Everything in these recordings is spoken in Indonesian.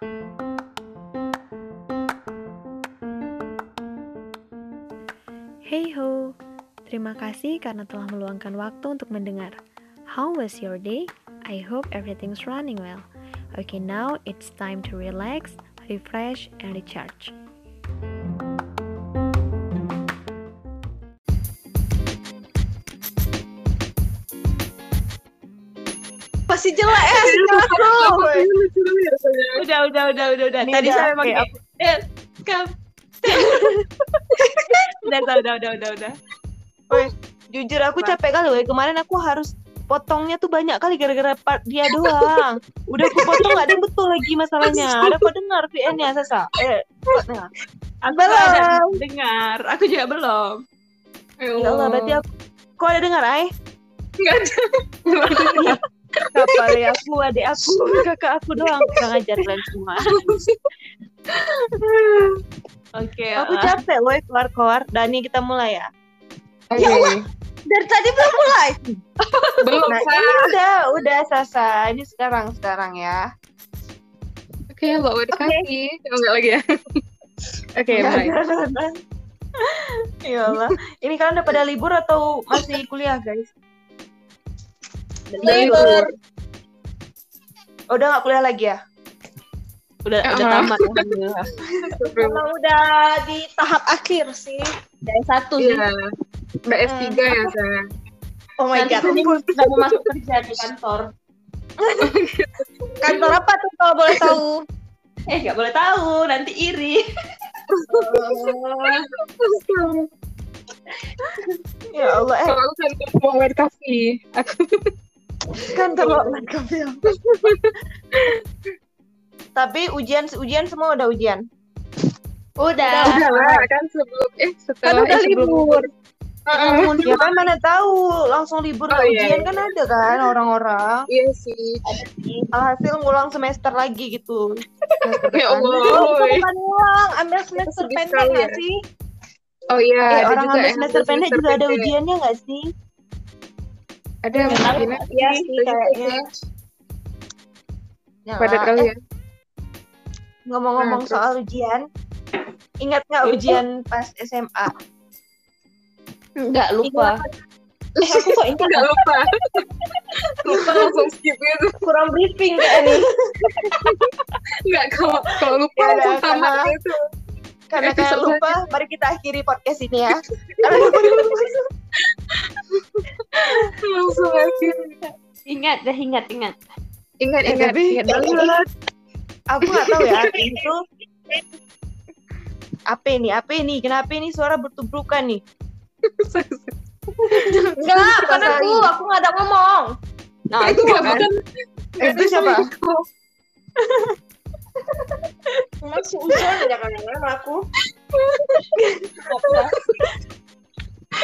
Hey ho, terima kasih karena telah meluangkan waktu untuk mendengar. How was your day? I hope everything's running well. Okay, now it's time to relax, refresh, and recharge. Masih jelek ya udah udah udah udah udah tadi udah, saya oke, pakai aku- kam udah udah udah udah udah udah Jujur aku capek kali weh. Kemarin aku harus potongnya tuh banyak kali gara-gara part dia doang. Udah aku potong gak ada yang betul lagi masalahnya. Ada kok dengar VN-nya Sasa? Eh, dengar? aku Belum. ada dengar aku juga belum Ya Allah, berarti aku Kok ada dengar, Ay? nggak ada Kapal aku, adik aku, kakak aku doang. Kurang ajar kalian semua. oke Aku lah. capek loh keluar-keluar. Dani kita mulai ya. ya Allah Dari tadi belum mulai. belum Nah, ini udah, udah Sasa. Ini sekarang, sekarang ya. oke mbak mau dikasih oh, enggak lagi ya oke Nggak baik. Ya Allah. Ini kalian udah pada libur atau masih kuliah, guys? Libur. Oh, udah nggak kuliah lagi ya? Udah, udah Uh-uh. tamat. Alhamdulillah. Emang udah di tahap akhir sih dari satu sih. Iya. Udah S3 ya, saya. Oh my Nanti god. udah mau masuk kerja di kantor. Kantor apa tuh kalau boleh tahu? Eh, nggak boleh tahu. Nanti iri. Ya Allah, eh, Kalau aku kan mau main Aku kantor online cafe. Tapi ujian ujian semua udah ujian. Udah. udah lah kan sebelum eh Kan setelah udah eh, sebelum libur. Ya kan mana tahu langsung libur Oh, iya, ujian iya. kan ada kan orang-orang. Iya sih. Alhasil ngulang semester lagi gitu. Semester Ya. Allah. woy. Bukan uang, ambil semester pendek sekali nggak ya. sih? Oh iya, Eh, ada orang juga ambil semester pendek juga ada pendek. ujiannya nggak sih? Ada yang mungkin Iya sih kayaknya. Ya padat lah. kali Eh, ya. ngomong-ngomong Nah, soal ujian, ingat nggak ujian pas SMA? Enggak lupa. Eh, aku kok ingat Enggak lupa. lupa langsung skip gitu. kurang briefing kayak nih. Enggak kalau kalau lupa Ya langsung tamat karena- gitu. Karena kalian lupa, mari kita akhiri podcast ini ya. Karena lupa akhir. Ingat deh, ingat, ingat. Ingat Eh, ingat tapi- ingat banget. aku nggak tahu ya ini tuh apa ini apa ini kenapa ini suara bertubrukan nih Enggak, Sasa aku, aku nggak ada ngomong. nah itu Enggak, kan bukan. Eh, itu siapa Masih ujian aja kan aku.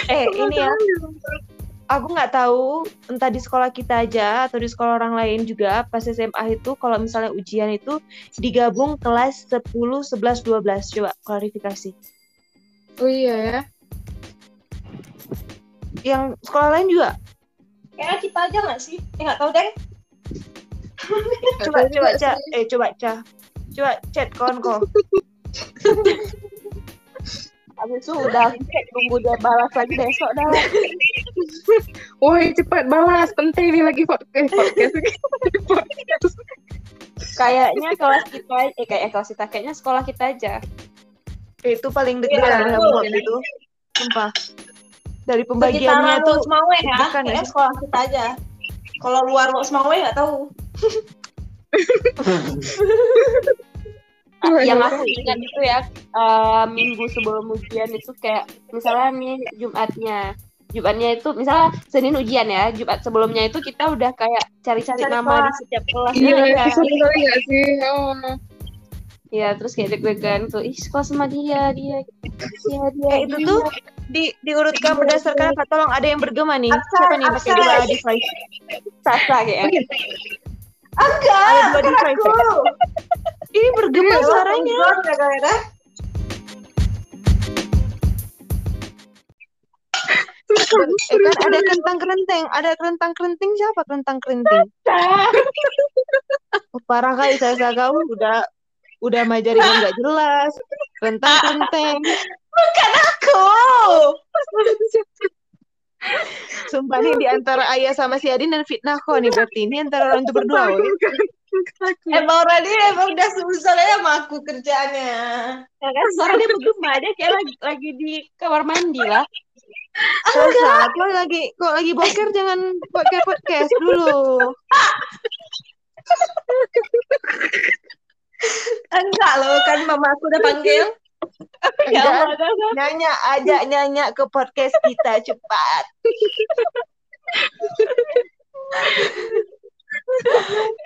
eh ini ya aku nggak tahu entah di sekolah kita aja atau di sekolah orang lain juga pas SMA itu kalau misalnya ujian itu digabung kelas 10, 11, 12 coba klarifikasi. Oh iya ya. yang sekolah lain juga? Kayaknya kita aja nggak sih? Eh, nggak tahu deh. coba coba cah eh coba cah coba chat kawan kau Habis itu udah tunggu dia balas lagi besok dah. Woi cepat balas penting nih lagi podcast podcast. podcast. Kayaknya kelas kita, eh kayak kelas kita, kayaknya sekolah kita aja. itu paling dekat betul. buat itu sumpah dari pembagiannya Sekitaran tuh Lux Mawe ya, bukan ya sekolah kita aja. Kalau luar Lux Mawe nggak tahu. yang aku ingat itu ya eh, minggu sebelum ujian itu kayak misalnya nih Jumatnya. Jumatnya itu misalnya Senin ujian ya Jumat sebelumnya itu kita udah kayak cari-cari Cari nama di setiap kelas Iya, kali nggak sih? Oh. ya terus kayak deg-degan tuh ih sekolah sama dia dia dia dia. Eh, itu tuh di diurutkan berdasarkan apa? Tolong ada yang bergema nih. Siapa nih pakai dua device Sasa kayaknya dua device ya? Ini bergema suaranya. eh kan ada kentang kerenteng ada kerentang kerenting siapa kerentang kerenting oh, parah kali saya saya kau udah udah mah jaringan nggak jelas, rentang-renteng. Aku. Sumpah nih di antara ayah sama si Adin dan fitnah kok nih berarti. Ini antara orang itu berdua. Emang orang ini emang udah susah ya sama aku kerjaannya. Ya kan suara dia bergema dia kayak lagi, lagi di kamar mandi lah. Saat lo lagi kok lagi boker jangan pakai podcast dulu. Enggak loh, kan mama aku udah panggil. Enggak, nyanyi aja nyanyi ke podcast kita cepat.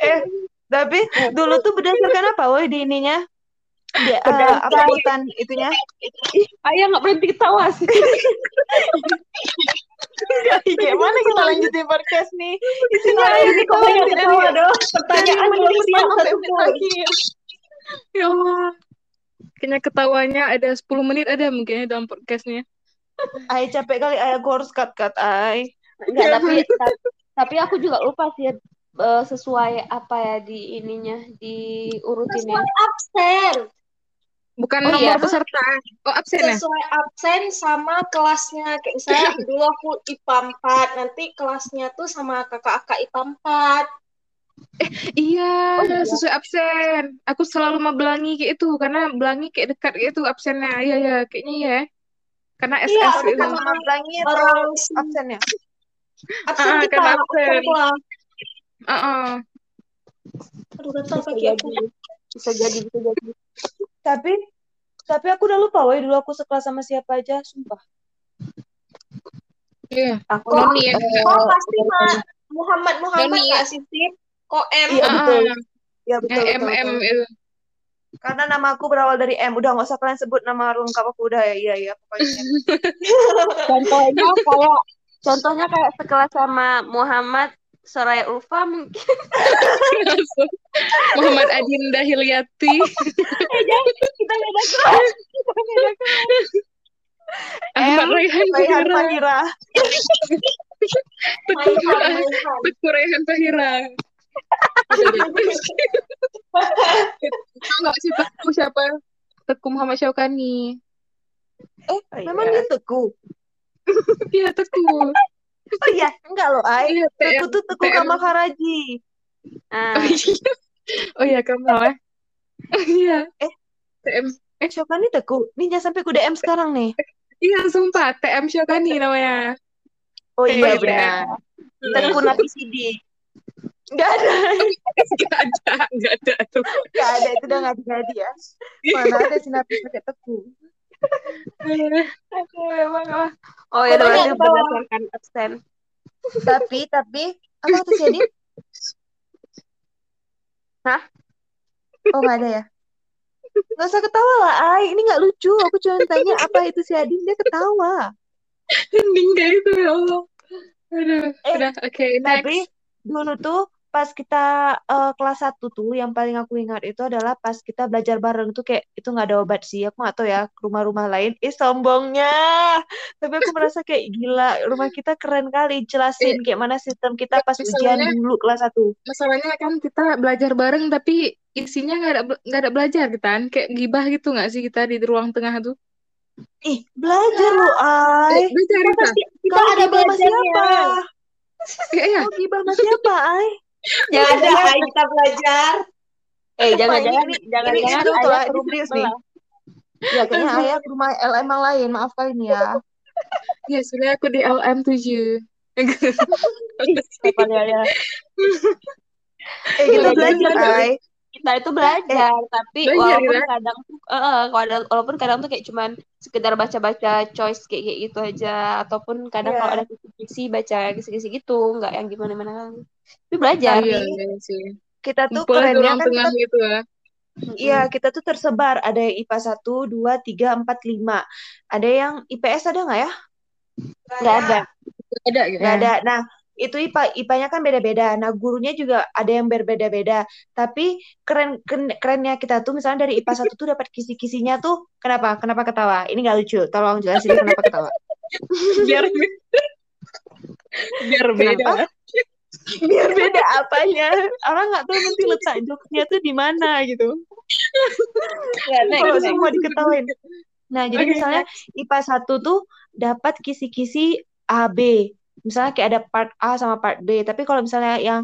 eh, tapi dulu tuh berdasarkan apa woi di ininya? Di, eh, apa hutan itunya? Ayah nggak berhenti ketawa sih. Gimana kita lanjutin podcast nih? Isinya Nah, aja ini kok banyak ketawa dong. Pertanyaan belum siap satu. Ya Allah. Kayaknya ketawanya ada 10 menit ada mungkin ya dalam podcastnya. Ay capek kali ay aku harus cut cut ay. Enggak, tapi ta- tapi aku juga lupa sih eh, sesuai apa ya di ininya di urutinnya. Absen. Bukan Oh, nomor iya. peserta. Oh, absen ya? Sesuai absen sama kelasnya. Kayak misalnya dulu aku IPA 4, nanti kelasnya tuh sama kakak-kakak IPA 4. Iya, Oh, iya. sesuai absen. Aku selalu mau belangi kayak itu karena belangi kayak dekat gitu absennya. Iya, iya, kayaknya ya. Karena SS Iya, itu. kan Sama pelangi atau Orang absennya? absen Ah, kita, karena absen absen. Kelas. Heeh. Aduh, gatal Bisa kaki jadi, aku. bisa jadi, bisa jadi. Tapi tapi aku udah lupa woi dulu aku sekelas sama siapa aja, sumpah. Iya. Aku Noni ya. Oh, pasti mah Muhammad Muhammad Doni, nggak sih? Kok M? Iya, betul. Ah, Ya betul, yang betul, MM betul. itu. Karena nama aku berawal dari M. Udah nggak usah kalian sebut nama lengkap aku udah ya. Iya, iya, pokoknya. contohnya kayak contohnya kayak sekelas sama Muhammad Soraya Ulfa mungkin Muhammad Adinda Hilyati. kita beda kelas Ahmad Raihan Tahira. Teguh Raihan Tahira. Enggak sih Teguh siapa? Teguh Muhammad Syaukani. Eh, memang dia Teguh. Iya Teguh. Oh iya, enggak loh, Ay. Iya TM. tuh Teguh TM. Kamal Karaji. ah, Oh iya. Oh iya Kamal ya. Oh iya. Eh. TM. Eh, Syokani Teguh. Nih jangan sampai ku DM sekarang nih. Iya sumpah TM Syaukani namanya. Oh iya, iya. benar. Teguh Nabi Sidik. Enggak ada. Enggak ada, enggak ada tuh. Enggak ada, itu udah ngadi-ngadi ya. Mana ada si Nabi pakai Teguh. Aduh, memang lah. Oh ya berarti berdasarkan absen. Tapi, tapi, apa si Adin? Hah? Oh, nggak ada ya? Nggak usah ketawa lah, Ay. Ini nggak lucu. Aku cuma tanya apa itu si Adin, dia ketawa. Ending kayak itu ya Allah. Aduh, Eh, udah oke Tapi, next. dulu tuh pas kita eh, kelas 1 tuh yang paling aku ingat itu adalah pas kita belajar bareng tuh kayak itu nggak ada obat sih aku nggak tahu ya rumah-rumah lain ih sombongnya. Tapi aku merasa kayak gila rumah kita keren kali jelasin kayak mana sistem kita pas ujian dulu kelas 1 Masalahnya kan kita belajar bareng tapi isinya nggak ada nggak ada belajar gitu kan? Kayak gibah gitu nggak sih kita di ruang tengah tuh? Ih belajar lo eh, ay. belajar kita kita ada sama siapa? Belajarnya. iya iya. Kau gibah sama siapa ay Jangan ada ay, kita belajar. Eh jangan-jangan ini serius loh, ayah ini ke rumah serius nih. ya kayaknya ayah ke rumah LM yang lain. Maaf kali ini ya. Ya sudah aku di LM 7 Apa dia ya? eh kita belajar. ay Kita itu belajar, tapi belajar, walaupun ya? kadang tuh, eh, eh, kadang- walaupun kadang tuh kayak cuman sekedar baca-baca choice kayak kayak gitu aja, ataupun kadang Iya. kalau ada kisi-kisi baca kisi-kisi gitu, nggak yang gimana-mana kan. Tapi Oh, belajar. iya iya sih kita tuh di kerennya kan tengah kita gitu ya Iya, kita tuh tersebar. Ada yang IPA 1, 2, 3, 4, 5. Ada yang IPS ada nggak ya? Nggak ada. Nggak ada gitu Nggak ya ada. Nah, itu IPA, IPA-nya kan beda-beda. Nah, gurunya juga ada yang berbeda-beda. Tapi keren, keren kerennya kita tuh misalnya dari IPA 1 tuh dapat kisi-kisinya tuh kenapa? Kenapa ketawa? Ini nggak lucu. Tolong jelasin kenapa ketawa. biar biar beda Kenapa? biar beda apanya orang nggak tahu nanti letak jokesnya tuh di mana gitu Ya, next, kalau semua diketawain nah jadi Oke, misalnya IPA 1 tuh dapat kisi-kisi A B misalnya kayak ada part A sama part B tapi kalau misalnya yang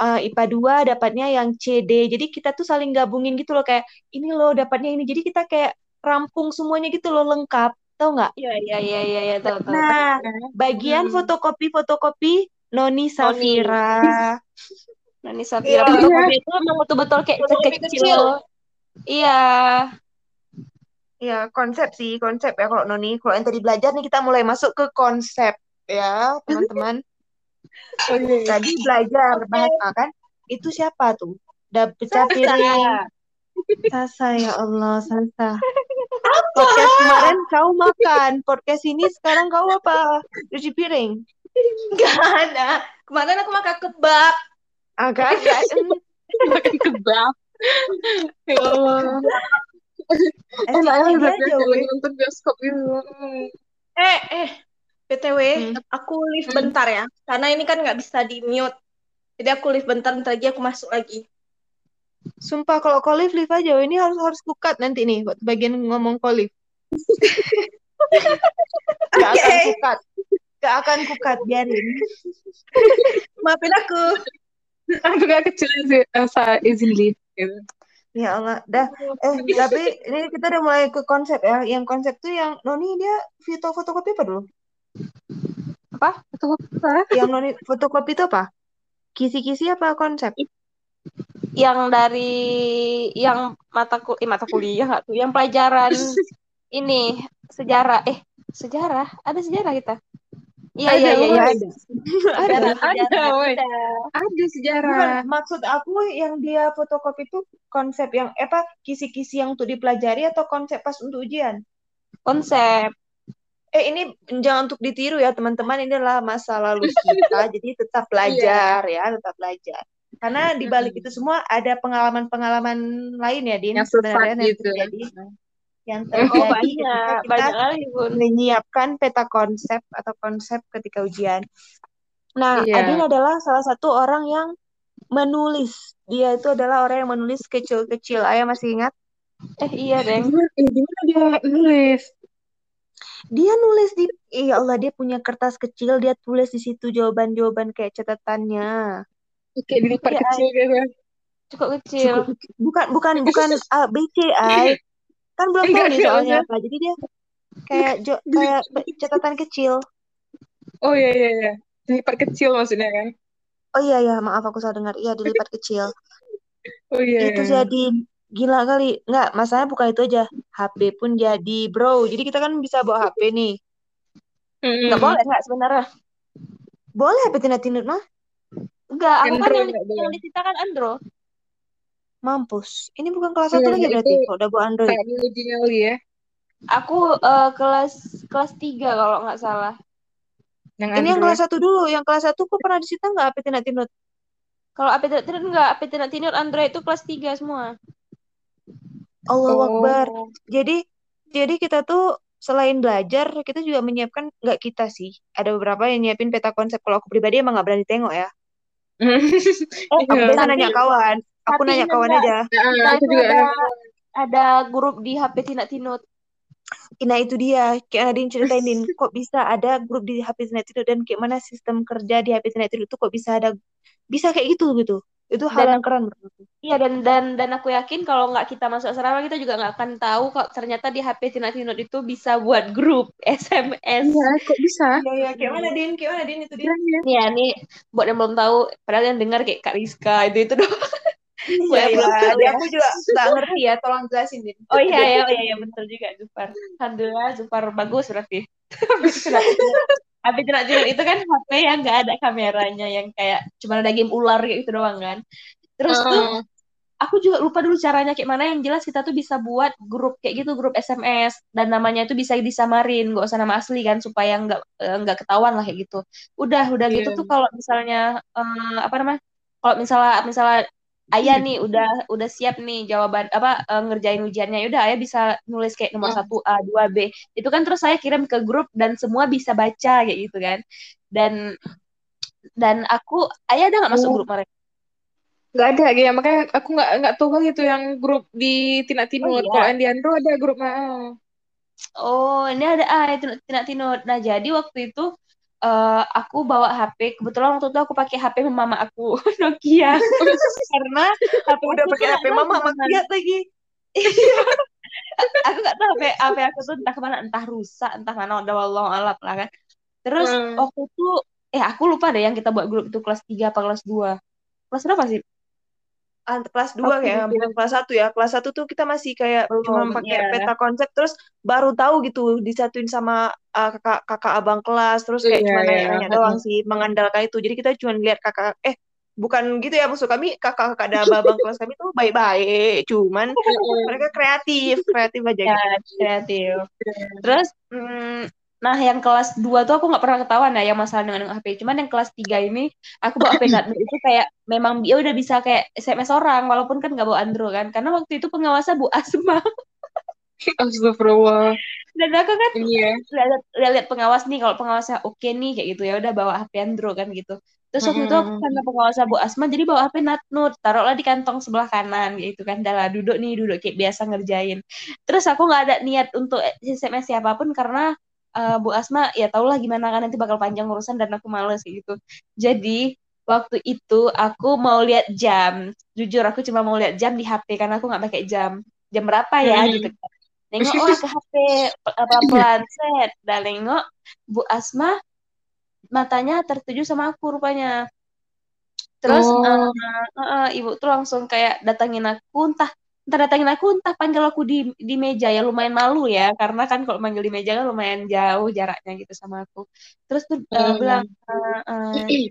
uh, IPA 2 dapatnya yang C D jadi kita tuh saling gabungin gitu loh kayak ini loh dapatnya ini jadi kita kayak rampung semuanya gitu loh lengkap tau nggak Iya, iya, iya, iya, iya, tahu, tahu. nah bagian Hmm. fotokopi fotokopi Noni Safira Nani Safira Iya. fotokopi itu emang betul-betul kayak Fotokopi kecil. kecil. Iya. Ya, konsep sih, konsep ya kalau Noni. Kalau yang tadi belajar nih kita mulai masuk ke konsep ya, teman-teman. Oke. Tadi belajar bahasa kan? Itu siapa tuh? Udah pecah piring. Sasa ya Allah, Sasa. Podcast kemarin kau makan, podcast ini sekarang kau apa? Cuci piring. Gak ada. Kemarin aku makan kebab. Ah, kan? Makan kebab. Ya Allah. Enak ya nonton bioskop. Eh, eh. BTW, Hmm. aku live bentar ya. Karena ini kan nggak bisa di mute. Jadi aku live bentar, bentar lagi aku masuk lagi. Sumpah kalau kau live aja, ini harus harus kukat nanti nih buat bagian ngomong kau live. Gak akan Oke. kukat. Gak akan kukat, biarin. Maafin aku. Aku gak kecil sih, saya izin leave. Gitu. Ya Allah, dah. Eh, tapi ini kita udah mulai ke konsep ya. Yang konsep tuh yang Noni dia foto fotokopi apa dulu? Apa? Itu apa? Yang Noni fotokopi itu apa? Kisi-kisi apa konsep? Yang dari yang mata kul eh, mata kuliah tuh? Yang pelajaran ini sejarah. Eh, sejarah? Ada sejarah kita? Iya, Ada, iya, iya, iya. Ada. Ada, sejarah. woy. Ada. Ada sejarah. Bukan, maksud aku yang dia fotokopi itu konsep yang eh, apa kisi-kisi yang untuk dipelajari atau konsep pas untuk ujian? Konsep. Eh ini jangan untuk ditiru ya teman-teman ini adalah masa lalu kita jadi tetap belajar ya tetap belajar karena di balik itu semua ada pengalaman-pengalaman lain ya Din Yang sebenarnya yang gitu. terjadi yang Oh, terjadi ketika banyak. kita Banyak menyiapkan peta konsep atau konsep ketika ujian. Nah, Iya. Adin adalah salah satu orang yang menulis. Dia itu adalah orang yang menulis kecil-kecil. Ayah masih ingat? Eh, iya, Deng. Gimana, eh, gimana dia nulis? Dia nulis di, iya Allah, dia punya kertas kecil. Dia tulis di situ jawaban-jawaban kayak catatannya. Kayak dilipat Iya, kecil gitu. Cukup kecil. Cukup, bukan, bukan, bukan A, B, C, I. Kan belum tahu nih soalnya apa. Jadi dia kayak jo- kayak catatan kecil. Oh iya iya iya. Dilipat kecil maksudnya kan? Oh iya ya, maaf aku salah dengar. Iya, dilipat kecil. Oh iya. itu iya. jadi gila kali nggak masalahnya bukan itu aja HP pun jadi bro jadi kita kan bisa bawa HP nih. Nggak boleh nggak sebenarnya? boleh HP Tina Tinut mah Enggak, aku kan yang, nggak yang disita kan Andro. mampus ini bukan kelas satu Iya, lagi itu berarti udah bawa Android Tak menguji nyali ya. Aku eh, kelas kelas 3 kalau nggak salah. Yang ini yang Android. kelas satu dulu yang kelas satu kok pernah disita nggak HP Tina Tinut Kalau AP tidak tidak enggak, AP tidak tinur Android itu kelas 3 semua. Allahu Akbar Oh. jadi jadi kita tuh selain belajar kita juga menyiapkan nggak kita sih ada beberapa yang nyiapin peta konsep kalau aku pribadi emang nggak berani tengok ya Eh, aku Iya. biasa nanya kawan aku tapi nanya kawan enggak. aja Ah, Kita aku itu juga ada ada grup di HP tidak tinut. Nah itu dia, kayak Nadine ceritain Din, kok bisa ada grup di HP Tina Tinut dan kayak mana sistem kerja di HP Tina Tinut itu kok bisa ada, bisa kayak gitu gitu. Itu hal Dan yang keren. Iya dan dan dan aku yakin kalau nggak kita masuk asrama kita juga nggak akan tahu kalau ternyata di HP Tina Tinut itu bisa buat grup SMS. Iya, kok bisa? Iya, iya, kayak mana Din, kayak mana Din itu Din. Iya, iya. Nih ya, nih buat yang belum tahu, padahal yang dengar kayak Kak Rizka itu itu doang. Buat Iya, iya, ya. aku juga nggak ngerti ya, tolong jelasin Din. Oh iya ya, oh iya, iya betul juga Zufar. Alhamdulillah Zufar bagus berarti. HP Tina Tinut itu kan HP yang nggak ada kameranya, yang kayak cuma ada game ular kayak gitu doang kan. Terus tuh Oh. aku juga lupa dulu caranya kayak mana yang jelas kita tuh bisa buat grup kayak gitu grup SMS dan namanya itu bisa disamarin gak usah nama asli kan supaya nggak eh, nggak ketahuan lah kayak gitu udah udah gitu Iya. tuh kalau misalnya eh, apa namanya kalau misalnya misalnya Ayah nih udah udah siap nih jawaban apa eh, ngerjain ujiannya udah Ayah bisa nulis kayak nomor Hmm. satu A 2 B itu kan terus saya kirim ke grup dan semua bisa baca kayak gitu kan dan dan aku ayah ada nggak masuk Oh. grup mereka Nggak ada ya, makanya aku nggak nggak tahu kan itu yang grup di Tina Tinut. iya. Kalau yang di Andro ada grup ah. Oh, ini ada ah itu Tina Tinut. Nah, jadi waktu itu eh, aku bawa HP. Kebetulan waktu itu aku pakai HP mama aku Nokia karena HP Udah aku pakai HP mama. Kiat lagi. Aku nggak tahu HP, HP aku tuh entah ke mana, entah rusak, entah mana. Udah wallahu alam lah kan. Terus Hmm. waktu itu eh aku lupa deh yang kita buat grup itu kelas 3 apa kelas 2. Kelas berapa sih? Kelas 2 Aku kayaknya, juga. bukan kelas 1 ya. Kelas 1 tuh kita masih kayak cuma Belum, pakai ya. peta konsep terus baru tahu gitu disatuin sama uh, kakak kakak abang kelas terus kayak Iya, cuma iya. nanya-nanya doang sih mengandalkan itu. Jadi kita cuma lihat kakak eh bukan gitu ya maksud kami kakak-kakak dan abang kelas kami tuh baik-baik, cuman mereka kreatif, kreatif aja Ya, gitu. kreatif. Terus, mm, nah yang kelas 2 tuh aku nggak pernah ketahuan ya yang masalah dengan HP. Cuman yang kelas 3 ini, aku bawa HP itu kayak memang dia udah bisa kayak SMS orang, walaupun kan nggak bawa Andro kan. Karena waktu itu pengawasnya Bu Asma. Astagfirullah. Dan aku kan Ini ya. lihat lihat pengawas nih, kalau pengawasnya oke nih kayak gitu ya udah bawa HP Andro kan gitu. Terus waktu itu aku karena pengawasnya Bu Asma jadi bawa HP Natnut, taruhlah di kantong sebelah kanan gitu kan. Dah lah duduk nih, duduk kayak biasa ngerjain. Terus aku nggak ada niat untuk SMS siapa pun karena eh, Bu Asma ya tau lah gimana kan nanti bakal panjang urusan dan aku males kayak gitu. Jadi waktu itu aku mau lihat jam. Jujur aku cuma mau lihat jam di HP karena aku nggak pakai jam. Jam berapa ya Hmm. gitu kan. Nengok wah ke HP pelan-pelan set. Dan nengok Bu Asma matanya tertuju sama aku rupanya. Terus Oh. eh, eh, eh, ibu tuh langsung kayak datangin aku entah entah datangin aku entah panggil aku di di meja ya lumayan malu ya karena kan kalau manggil di meja kan lumayan jauh jaraknya gitu sama aku. Terus tuh eh, Hmm. bilang eh, eh,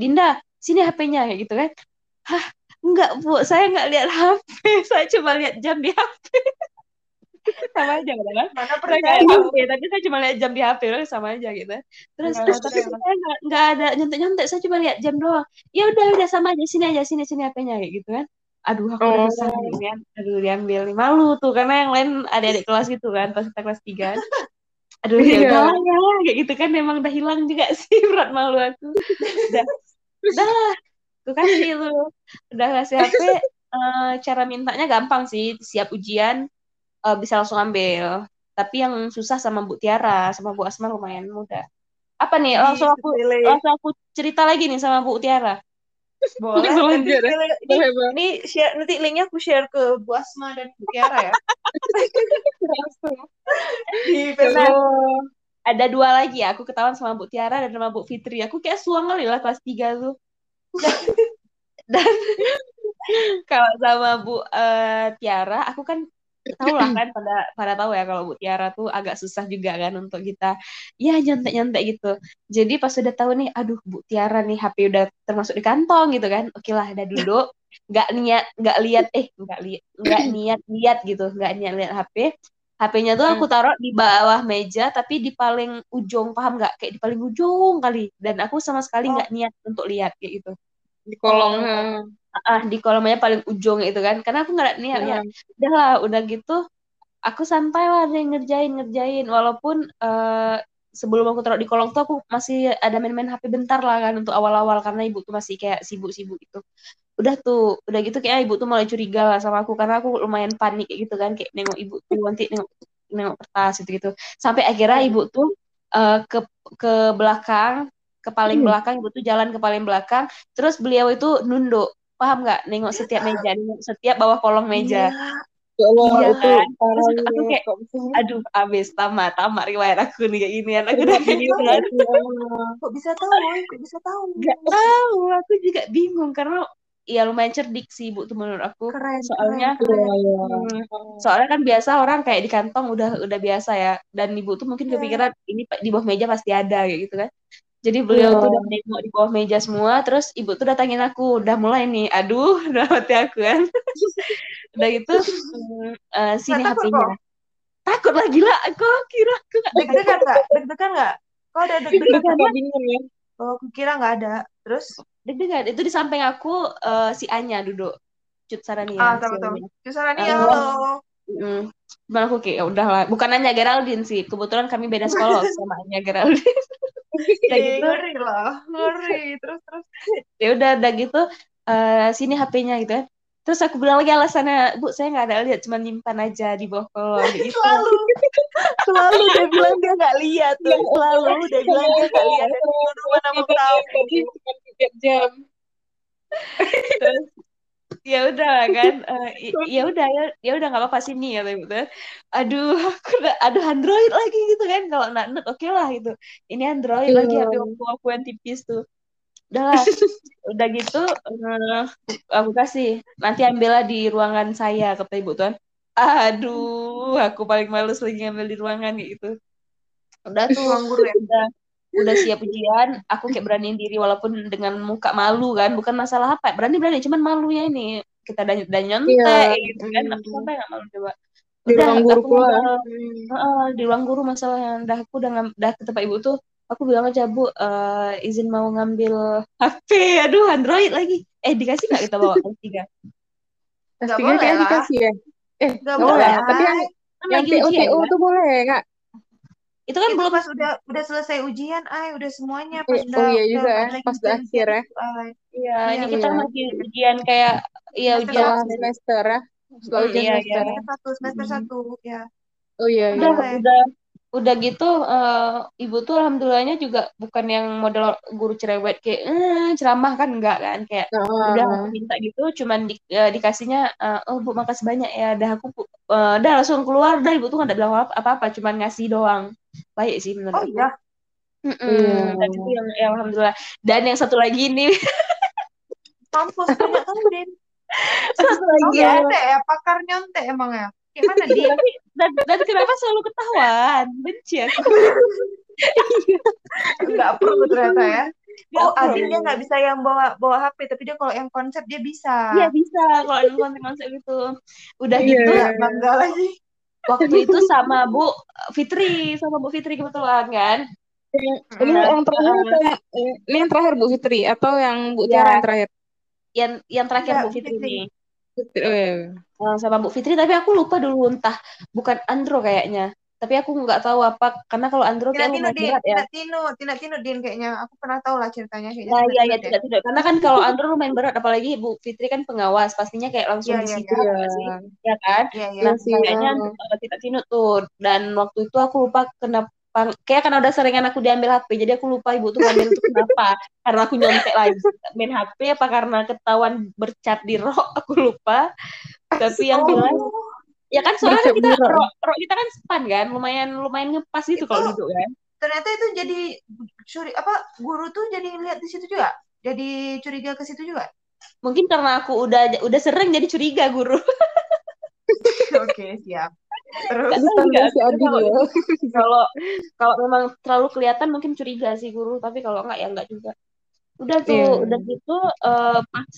Dinda sini HP-nya kayak gitu kan. Hah enggak bu saya nggak lihat HP saya cuma lihat jam di HP. sama aja kan? Mana percaya? HP tapi saya cuma lihat jam di HP udah sama aja gitu terus Nggak terus tapi saya nggak nggak ada nyontek nyontek saya cuma lihat jam doang ya udah udah sama aja sini aja sini sini HP-nya kayak gitu kan aduh aku udah Oh. nih kan aduh diambil malu tuh karena yang lain adik-adik kelas gitu kan pas kita kelas tiga. Aduh ya Iya. udah ya. Kayak gitu kan emang udah hilang juga sih berat malu aku. Udah udah lah tuh kasih lu. Udah kasih HP eh, cara mintanya gampang sih. Siap ujian eh, bisa langsung ambil. Tapi yang susah sama Bu Tiara sama Bu Asma lumayan mudah. Apa nih langsung aku langsung aku cerita lagi nih sama Bu Tiara Boleh. Nanti, ini, Bang. ini share, nanti linknya aku share ke Bu Asma dan Bu Tiara ya. Di. Oh. ada dua lagi ya aku ketahuan sama Bu Tiara dan sama Bu Fitri aku kayak suang kali lah kelas 3 tuh dan, dan kalau sama Bu eh, Tiara aku kan tahu lah kan pada pada tahu ya kalau Bu Tiara tuh agak susah juga kan untuk kita ya nyontek gitu. Jadi pas udah tahu nih aduh Bu Tiara nih HP udah termasuk di kantong gitu kan oke lah udah duduk nggak niat nggak lihat eh nggak lihat nggak niat lihat gitu nggak niat lihat HP HP-nya tuh aku taruh di bawah meja tapi di paling ujung paham nggak? Kayak di paling ujung kali. Dan aku sama sekali Oh. nggak niat untuk lihat kayak gitu. Di kolong. Ah di kolomnya paling ujung itu kan. Karena aku nggak niat lihat udah lah udah gitu aku santai lah deh ngerjain ngerjain. Walaupun eh, sebelum aku taruh di kolong tuh aku masih ada main-main HP bentar lah kan untuk awal-awal. Karena ibu tuh masih kayak sibuk-sibuk gitu. Udah tuh udah gitu kayak ibu tuh mulai curiga lah sama aku. Karena aku lumayan panik kayak gitu kan kayak nengok ibu tuh nanti nengok nengok kertas gitu gitu sampai akhirnya ibu tuh eh, ke ke belakang ke paling belakang ibu tuh jalan ke paling belakang. Terus beliau itu nunduk paham nggak? Nengok setiap meja nengok setiap bawah kolong meja. Ya Allah, Iya itu kan? Terus aku kayak, aduh abis tamat tamat riwayat aku nih kayak gini aku udah gini kan? Kok bisa tahu? Kok bisa tahu? nggak tahu aku juga bingung karena ya lumayan cerdik sih ibu tuh menurut aku. Keren, soalnya keren, keren. Iya, hmm, soalnya kan biasa orang kayak di kantong udah udah biasa ya. Dan ibu tuh mungkin Iya. kepikiran ini di bawah meja pasti ada kayak gitu kan jadi beliau Iya. tuh udah nengok di bawah meja semua terus ibu tuh datangin aku udah mulai nih aduh udah mati aku kan udah gitu eh, sini takut HP-nya kok? takut lah gila aku kira aku nggak Deg-degan nggak? Deg-degan nggak? Kok ada deg-degan? Kakak bingung ya. Oh, aku kira nggak ada. Terus? deg-degan itu di samping aku eh, si Anya duduk Cut Sarania Ah, si tahu tahu. Anya. Susana nih, Ah. halo. Mm. Cuman aku kayak ya udahlah bukan Anya Geraldine sih kebetulan kami beda sekolah sama Anya Geraldine udah Ih, gitu ngeri lah, ngeri. Terus terus. ya udah udah gitu eh, sini HP-nya gitu kan terus aku bilang lagi alasannya bu saya nggak ada lihat cuma nyimpan aja di bawah kolong gitu Selalu, selalu dia bilang dia nggak lihat tuh. Selalu dia bilang dia nggak lihat. Dulu mana mau tahu. Tiga jam. terus ya udah kan i- ya udah ya ya udah nggak apa-apa sini ya gitu. Aduh aku udah aduh Android lagi gitu kan kalau nak oke lah gitu. Ini Android lagi Iya. HP aku aku yang tipis tuh. Udahlah udah gitu eh, aku kasih. Nanti ambillah di ruangan saya kata ibu tuan. Aduh aku paling males lagi ngambil di ruangan gitu. Udah tuh Ruang guru ya. udah udah siap ujian aku kayak beraniin diri walaupun dengan muka malu kan bukan masalah apa berani berani cuman malunya ini kita dan dan nyontek Iya. gitu kan aku Hmm. sampai nggak malu coba Di udah ruang guru aku pula. Heeh, di ruang guru masalahnya udah aku udah udah ke tempat ibu tuh aku bilang aja bu eh, izin mau ngambil HP aduh Android lagi eh dikasih nggak kita bawa kelas tiga Kelas tiga lah. dikasih ya. Eh, Nggak boleh. boleh. Tapi yang kan yang ujian TO kan tuh boleh kak. Itu kan Itu belum pas udah udah selesai ujian, ay udah semuanya pas Eh, udah oh iya udah juga ya. Pas udah akhir ya. itu, ay. ya Iya, ini kita Iya. masih ujian kayak ya Semester ujian Setelah semester ya. Setelah ujian iya iya semester. Semester satu, semester Mm. satu, ya. Oh iya udah iya. Boleh. udah udah gitu eh, ibu tuh alhamdulillahnya juga bukan yang model guru cerewet kayak eh, ceramah kan enggak kan? Kayak udah aku Nah, minta gitu cuman di, eh, dikasihnya eh, oh bu makasih banyak ya dah aku eh, dah langsung keluar. Dah ibu tuh nggak ada bilang apa apa cuman ngasih doang. Baik sih menurut Oh aku. iya, Mm-mm, iya. dan itu yang, yang alhamdulillah. Dan yang satu lagi ini. Mampus banyak satu Oh lagi ya. nyontek ya, pakar nyontek emang ya. Gimana Din? tapi dan, dan kenapa selalu ketahuan benci aku Nggak perlu ternyata ya. Nggak Oh, Adin dia nggak bisa yang bawa bawa HP, tapi dia kalau yang konsep dia bisa. Iya bisa kalau ada konsep-konsep itu. Udah Iya. gitu Nggak bangga lagi. waktu itu sama Bu Fitri sama Bu Fitri kebetulan kan. Ini Mm. yang terakhir atau yang, ini yang terakhir Bu Fitri atau yang Bu Ya. Tiara yang terakhir? Yang yang terakhir Enggak, Bu Fitri Fitri. Oh iya. Eh, sama Bu Fitri tapi aku lupa dulu entah bukan Andro kayaknya. Tapi aku nggak tahu apa karena kalau Andro kayak Tino lumayan Din, berat ya. Tina Tino, Tina Tino Din kayaknya. Aku pernah tahu lah ceritanya kayaknya Nah, iya Tino ya deh. tidak tidak karena kan kalau Andro lumayan berat apalagi Bu Fitri kan pengawas pastinya kayak langsung Iya, di iya, situ iya. nggak sih? Ya kan? Iya, iya. Nah, Iya kayaknya uh, tidak tinut tuh. Dan waktu itu aku lupa kenapa kayak karena udah seringan aku diambil HP, jadi aku lupa ibu tuh ngambil itu kenapa? Karena aku nyontek lagi main HP apa karena ketahuan bercat di rok, aku lupa. Tapi yang jelas Oh, ya kan soalnya kita rok. rok kita kan span kan, lumayan lumayan ngepas gitu itu kalau duduk kan. ternyata itu jadi curi apa guru tuh jadi lihat di situ juga. Jadi curiga ke situ juga. Mungkin karena aku udah udah sering jadi curiga guru. Oke, siap. Terus kalau kalau memang terlalu kelihatan mungkin curiga sih guru, tapi kalau enggak ya enggak juga. Udah tuh, Iya. udah gitu eh, pas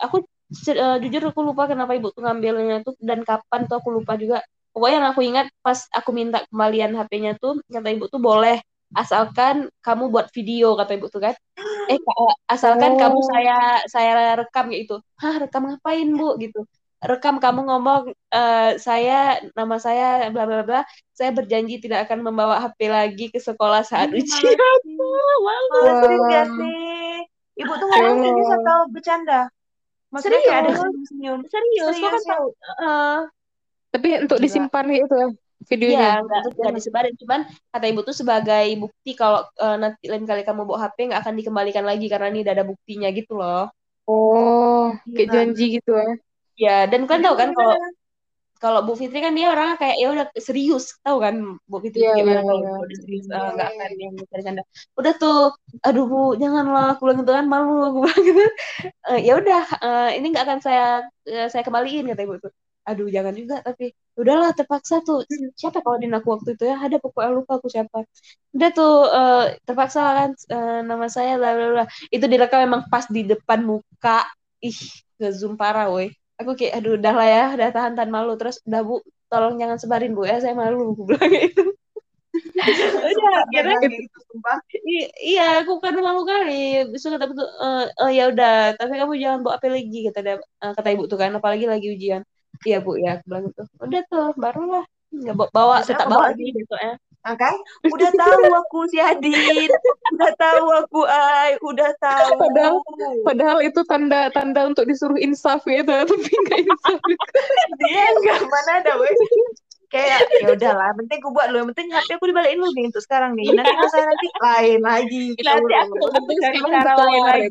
aku se- eh, jujur aku lupa kenapa ibu tuh ngambilnya tuh dan kapan tuh aku lupa juga. Pokoknya yang aku ingat pas aku minta kembalian HP-nya tuh kata ibu tuh boleh asalkan kamu buat video kata ibu tuh kan. Eh eh, asalkan kamu Oh. saya saya rekam gitu. Hah, rekam ngapain, Bu? gitu. Rekam kamu ngomong eh, saya nama saya bla bla bla. Saya berjanji tidak akan membawa HP lagi ke sekolah saat ujian. males sih. Malu. Males Wah. juga sih. Ibu tuh ngomong serius Emang. atau bercanda? Maksudnya kayak ada Serius. senyum-senyum. Serius, kok kan Serius ya? tahu. Heeh. Tapi untuk Gila. disimpan itu ya videonya. Iya, nggak nggak disebarin. Cuman kata ibu tuh sebagai bukti kalau eh, nanti lain kali kamu bawa HP nggak akan dikembalikan lagi karena ini udah ada buktinya gitu loh. Oh, kayak Gila. janji gitu ya. Ya, dan kan tahu kan kalau gimana? Kalau Bu Fitri kan dia orangnya kayak ya udah serius, tahu kan Bu Fitri Iya, kayak iya, mana kalau iya. udah serius eh, nggak iya, akan iya. yang bercanda. Udah tuh, aduh Bu, janganlah aku bilang gitu kan malu aku bilang gitu. Eh, ya udah, eh, ini nggak akan saya eh, saya kembaliin kata ibu tuh. Aduh, jangan juga tapi udahlah terpaksa tuh. Siapa kalau aku waktu itu ya? Ada pokoknya lupa aku siapa. Udah tuh eh, terpaksa kan eh, nama saya bla bla bla. Itu direkam memang pas di depan muka. Ih, nge-zoom parah woi. Aku kayak aduh udah lah ya, udah tahan-tahan malu. Terus udah Bu, tolong jangan sebarin Bu ya, saya malu aku bilang gitu. Udah, akhirnya gitu, sumpah. I- iya aku kan malu kali besok kata betul eh oh ya udah tapi kamu jangan bawa apa lagi kata dia eh, kata ibu tuh kan apalagi lagi ujian iya bu ya aku bilang gitu udah tuh barulah nggak bawa, bawa tetap bawa lagi besoknya Nah, kan? Udah tahu aku si Adin. Udah tahu aku Ai, udah tahu. Padahal padahal itu tanda-tanda untuk disuruh insaf gitu, tapi nggak insaf. dia enggak mana ada weh. Kayak ya udahlah, penting aku buat. Yang penting HP aku dibalikin dulu nih untuk sekarang nih. Nanti masalah nanti lain lagi kita Nanti aku aku cari cara lain lagi.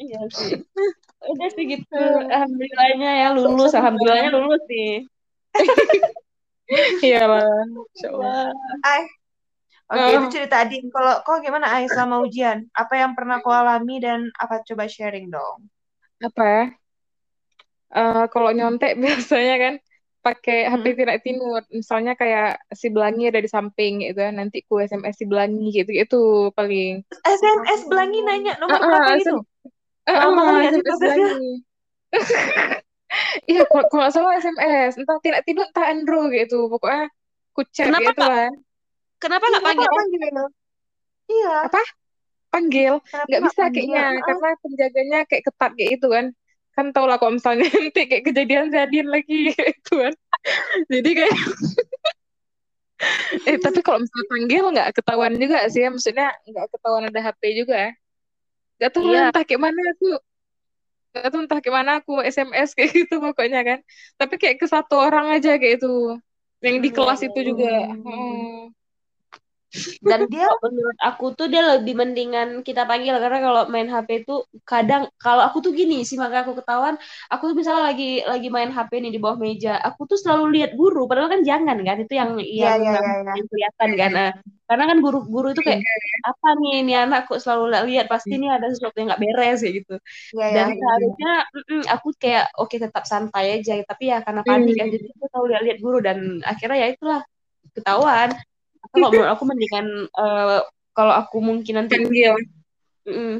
Iya sih. Udah sih gitu. Alhamdulillahnya ya lulus. Alhamdulillahnya lulus sih. Iya lah, Allah. Ai. Oke, Oh. itu cerita Adin. Kalau kau gimana Ai selama ujian? Apa yang pernah kau alami dan apa coba sharing dong? Apa ya? Eh, kalau nyontek biasanya kan pakai HP tidak tinut. Misalnya kayak si Belangi ada di samping gitu kan. Nanti ku SMS si Belangi gitu gitu paling. SMS Belangi nanya nomor ah, berapa gitu? Lama eh, kali nggak sih SMS? Belangi. Iya, kalau nggak salah SMS, entah tidak tinut entah Andro gitu. Pokoknya ku chat Kenapa gitu. Kenapa nggak Kenapa panggil? panggil? Iya, Apa? Panggil. Nggak bisa panggil? kayaknya Ah, karena penjaganya kayak ketat kayak itu kan. Kan tau lah kalau misalnya nanti kayak kejadian jadian lagi kayak itu kan. Jadi kayak eh tapi kalau misalnya panggil nggak ketahuan juga sih ya. Maksudnya nggak ketahuan ada HP juga ya. Nggak tahu lah Iya. entah kayak mana aku nggak tahu entah kayak mana aku SMS kayak gitu pokoknya kan. Tapi kayak ke satu orang aja kayak itu. Yang di kelas itu juga. Hmm. Dan dia menurut aku tuh dia lebih mendingan kita panggil karena kalau main HP itu kadang kalau aku tuh gini sih maka aku ketahuan aku tuh misalnya lagi lagi main HP nih di bawah meja aku tuh selalu lihat guru padahal kan jangan kan itu yang Iya, yang iya, yang, iya, iya. yang kelihatan kan Nah, karena kan guru-guru itu kayak apa nih ini anak kok selalu lihat? Pasti ini ada sesuatu yang nggak beres ya gitu. Iya, ya. dan seharusnya mm-mm, aku kayak oke tetap santai aja tapi ya karena panik ya jadi aku selalu lihat-lihat guru dan akhirnya ya itulah ketahuan kalau menurut aku mendingan eh, kalau aku mungkin nanti Panggil. mm,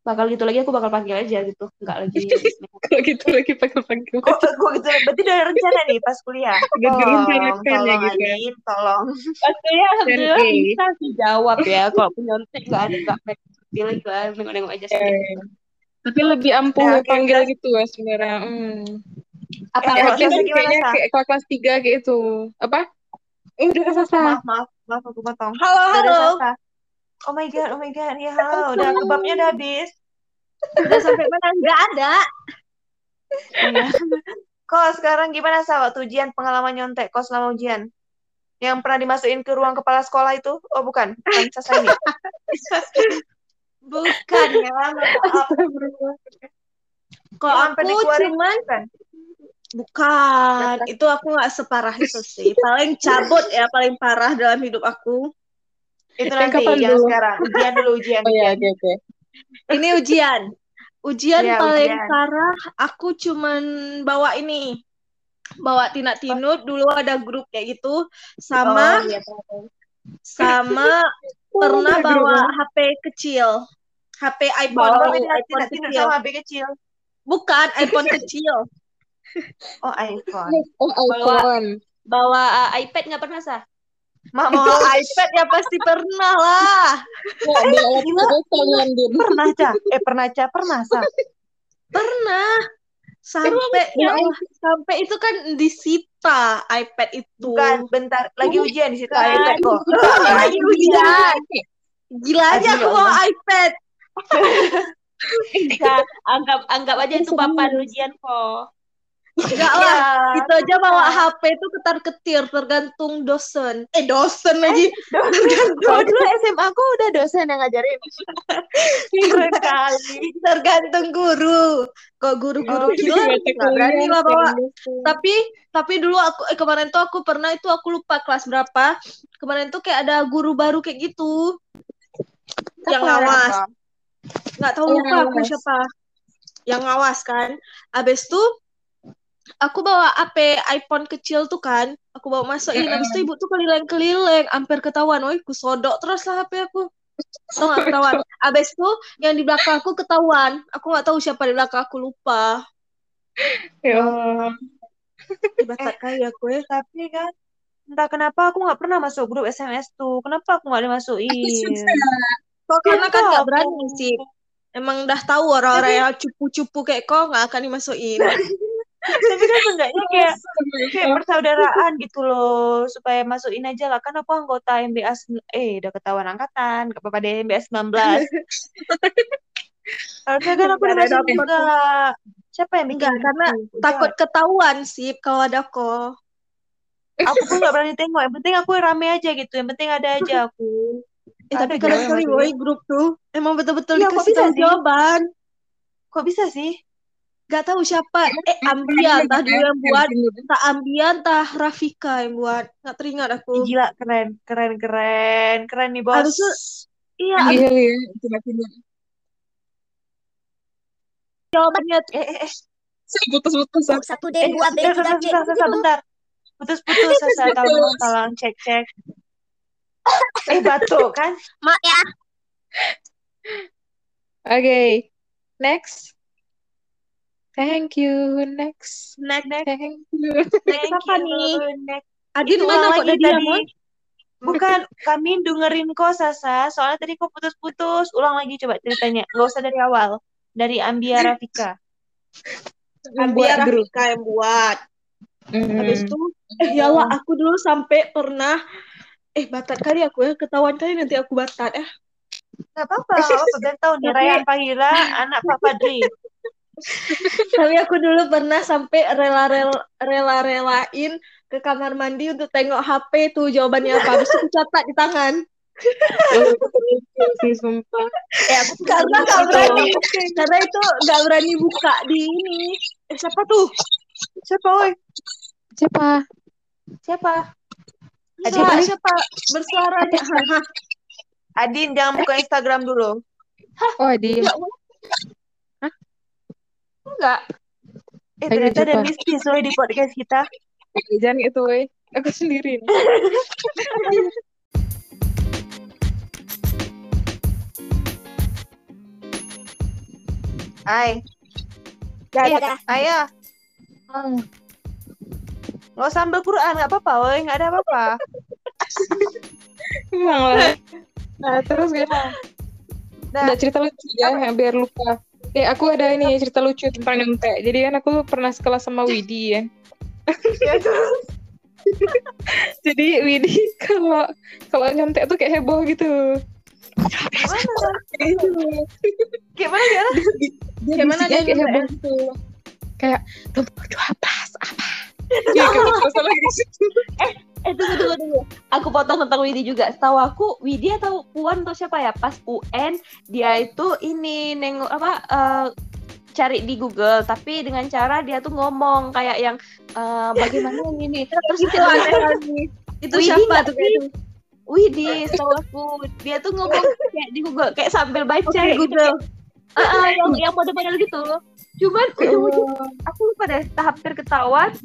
bakal gitu lagi aku bakal panggil aja gitu nggak lagi Kalau gitu lagi panggil-panggil. Kok gue gitu? Berarti udah ada rencana nih pas kuliah. Tolong, ya tolong gitu ya. Adin, tolong. Pasti ya alhamdulillah Oke. bisa sih jawab ya kalau penyontek nggak ada nggak pilih lah nengok-nengok aja sih Eh, Tapi lebih ampuh Ya, oke, panggil gitu ya sebenarnya. Hmm. Eh, Sasa kan gimana, kayaknya kayak kelas kelas tiga kayak itu. Apa? Eh, udah Sasa. Maaf, maaf, maaf aku potong. Halo, Udah halo. Sasa. Oh my god, oh my god. Ya halo, udah kebabnya udah habis. Udah sampai mana? Nggak ada. Iya. Kok sekarang gimana Sa waktu ujian pengalaman nyontek kok selama ujian? Yang pernah dimasukin ke ruang kepala sekolah itu? Oh bukan, bukan Sasa ini. Bukan ya, maaf. Kalau aku cuman bukan? Bukan, itu aku nggak separah itu sih. Paling cabut ya, paling parah dalam hidup aku. Itu nanti, kapan yang dulu? sekarang. Ujian dulu, ujian. Oh iya, oke oke. Ini ujian. Ujian Iya, paling ujian. parah aku cuman bawa ini. Bawa Tina Tinut dulu ada grup kayak gitu sama Oh, iya, sama pernah bawa HP kecil. HP iPhone Bawa iPhone tidak kecil. sama HP kecil. Bukan iPhone kecil. Oh, iPhone. Oh iPhone. bawa uh, iPad nggak pernah sah Mak, Bawa mau iPad ya pasti pernah lah. Gila. Din. pernah, Ca? Eh, pernah, Ca? Pernah, Sa? Pernah. Sampai ya sampai itu kan disita iPad itu. Bukan, bentar. Lagi ujian di situ Bukan. iPad kok. Lagi ujian. Gila aja aku ya bawa iPad. Nah, anggap anggap aja itu papan ujian kok Enggak Iya. lah. Itu aja bawa HP itu ketar-ketir tergantung dosen. Eh dosen lagi. Kalau dulu SMA aku udah dosen yang ngajarin. Keren kali. Tergantung guru. Kok guru-guru Oh, gila nggak berani lah bawa. Tapi tapi dulu aku eh, kemarin tuh aku pernah itu aku lupa kelas berapa. Kemarin tuh kayak ada guru baru kayak gitu. Yang ngawas. nggak tahu lupa aku siapa yang ngawas kan abis itu aku bawa HP iPhone kecil tuh kan aku bawa masukin abis itu ibu tuh keliling-keliling hampir ketahuan woi ku sodok terus lah HP aku. Tau nggak ketahuan? Abis itu yang di belakang aku ketahuan aku nggak tahu siapa di belakang aku lupa. Ya. batak kaya aku ya Tapi kan, entah kenapa aku nggak pernah masuk grup SMS tuh. Kenapa aku nggak dimasukin? kok karena kan nggak berani sih. Emang udah tahu orang-orang yang cupu-cupu kayak kau nggak akan dimasukin tapi kan seenggaknya kayak kayak persaudaraan gitu loh supaya masukin aja lah. Kan aku anggota MBA eh udah ketahuan angkatan gak apa-apa deh MBA 19 harusnya kan aku udah juga. Siapa yang bikin Enggak, karena gitu? takut ketahuan sih kalau ada kok. aku pun gak berani tengok yang penting aku rame aja gitu yang penting ada aja aku. Eh, Ada tapi kalau sekali grup tuh emang betul-betul kok dikasih jawaban. kok bisa sih Gak tahu siapa. Eh, Ambia entah dulu yang buat, entah Ambia entah Rafika yang buat. Gak teringat aku. gila keren keren keren keren nih bos Harusnya- Iya, Iya, iya. Tidak-tidak. jawabannya tuh eh eh eh Putus-putus. satu eh D dua B bentar tiga bentar C bentar, bentar, bentar. putus putus Sasa tolong tolong cek cek eh batuk kan Maaf ya Oke. Next. Thank you. Next. next Thank you. next apa you. nih? Next. Adin mana kok tadi. Mon? Bukan, kami dengerin kok Sasa. Soalnya tadi kok putus-putus. Ulang lagi coba ceritanya. Gak usah dari awal. Dari Ambia Rafika. Ambia. Rafika yang buat. Hmm. Habis itu, eh ya Allah, aku dulu sampai pernah eh batat kali aku ya ketahuan kali nanti aku batat ya. Gak apa-apa. Gak apa-apa. Biar tahu nih. Tapi- Rayhan Pahila, anak Pak Padri. Tapi aku dulu pernah sampai rela-rela rela-relain ke kamar mandi untuk tengok HP tuh jawabannya apa. Habis itu aku catat di tangan. sih sumpah. Eh, aku Karena gak berani. Karena itu gak berani buka di ini. Eh siapa tuh? Siapa, woi? Siapa? Siapa? Siapa, Adin. siapa bersuaranya? Hah, Adin, jangan buka Instagram dulu. Oh, di Enggak. Eh, Ayo, ternyata ada coba. mistis woi di podcast kita. jangan itu, woi. Aku sendiri. nih. Hai. Dah, Eh, dah, dah. Ayah. Nggak usah ambil Quran, nggak apa-apa, woi. Nggak ada apa-apa. Emang lah. Nah, terus gimana? Dah. Udah cerita lucu ya, biar lupa. Eh, aku ada ini cerita lucu tentang nyontek. Jadi kan aku pernah sekelas sama Widi ya. Ya, terus. Jadi Widi kalau kalau nyontek tuh kayak heboh gitu. Gimana? Gitu. Gimana, gimana? Dia Gimana dia kayak heboh gitu. Kayak nomor dua pas apa? Iya, kayak masalah di situ. Eh tunggu tunggu tunggu. Aku potong tentang Widi juga. Setahu aku Widi atau Puan atau siapa ya pas UN dia itu ini nengok apa eh, cari di Google tapi dengan cara dia tuh ngomong kayak yang eh, bagaimana yang ini. Terus Itu. Itu Widi siapa tuh kayak itu? Widi setahu aku dia tuh ngomong kayak di Google kayak sambil baca Oke, gitu. Google. Ah, ah, yang yang model-model gitu. Cuman ujung-ujung aku lupa deh hampir ketahuan.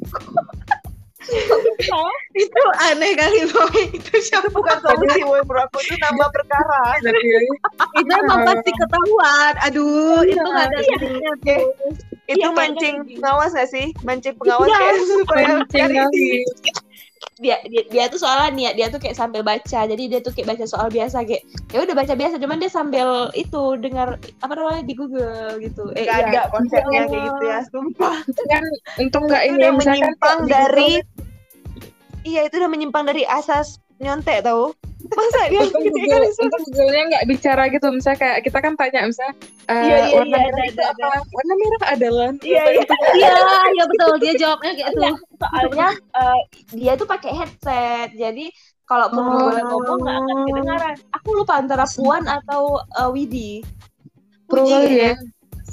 Itu aneh kali, Boy. Itu siapa? Bukan solusi, woi. Menurut aku itu nambah perkara. Itu emang pasti ketahuan. Aduh, itu gak ada tuh. Itu Iya, mancing pengawas nggak sih? Mancing pengawas Iya. kayak supaya Mancing. Dia, dia dia tuh soalnya nih ya, dia tuh kayak sambil baca jadi dia tuh kayak baca soal biasa kayak ya udah baca biasa cuman dia sambil itu dengar apa namanya di Google gitu eh Gak iya. ada konsepnya kayak gitu ya, sumpah. Kan untung nggak Itu ini menyimpang dari Iya, itu udah menyimpang dari asas nyontek tau. Masa dia untung Google, Google-nya nggak bicara gitu. Misalnya kayak kita kan tanya misalnya eh, Iya, iya, warna iya, merah ada, itu ada, apa? warna merah adalah Iya, iya. Iya, iya betul. Dia jawabnya kayak itu. soalnya eh, dia tuh pakai headset. Jadi kalau pun Oh. boleh ngomong nggak akan kedengaran. Aku lupa antara Puan atau eh, Widi. Puji ya.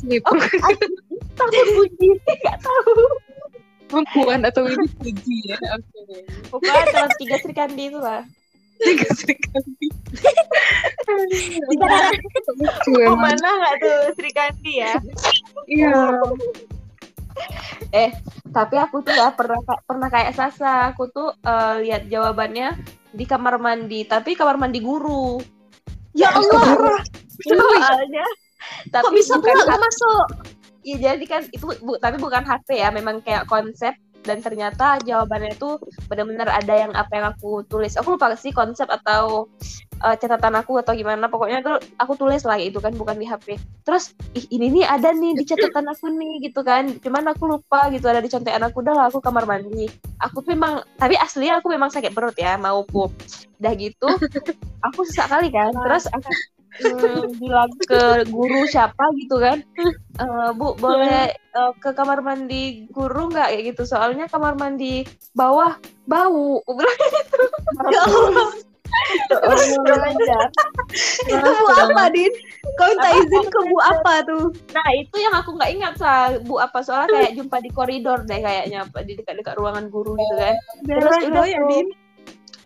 ya oh tapi Puji nggak tahu perempuan atau ini puji ya? Oke. Pokoknya antara tiga Sri Kandi itu lah. Tiga sekali lucu Oh, emang. Mana nggak tuh Sri Kandi ya? iya. Eh, tapi aku tuh ya pernah pernah kayak Sasa. Aku tuh eh, lihat jawabannya di kamar mandi, tapi kamar mandi guru. Ya Allah, Soalnya tapi kok bisa bukan pula masuk? Iya, jadi kan itu bu, tapi bukan HP ya, memang kayak konsep dan ternyata jawabannya itu benar-benar ada yang apa yang aku tulis. Aku lupa sih konsep atau eh, catatan aku atau gimana. Pokoknya tuh aku tulis lagi itu kan bukan di HP. terus ih ini nih ada nih di catatan aku nih gitu kan cuman aku lupa gitu ada di contekan aku udah lah aku kamar mandi aku memang tapi aslinya aku memang sakit perut ya mau pup udah gitu aku sesak kali kan terus aku hmm, bilang ke guru siapa gitu kan "Eh, bu boleh eh, ke kamar mandi guru nggak kayak gitu soalnya kamar mandi bawah bau bilang gitu Ya. Itu bu apa, Din? Kau minta izin ke bu apa tuh? Nah itu yang aku nggak ingat sa bu apa soalnya kayak jumpa di koridor deh kayaknya di dekat-dekat ruangan guru gitu kan. Terus udah ya, Din.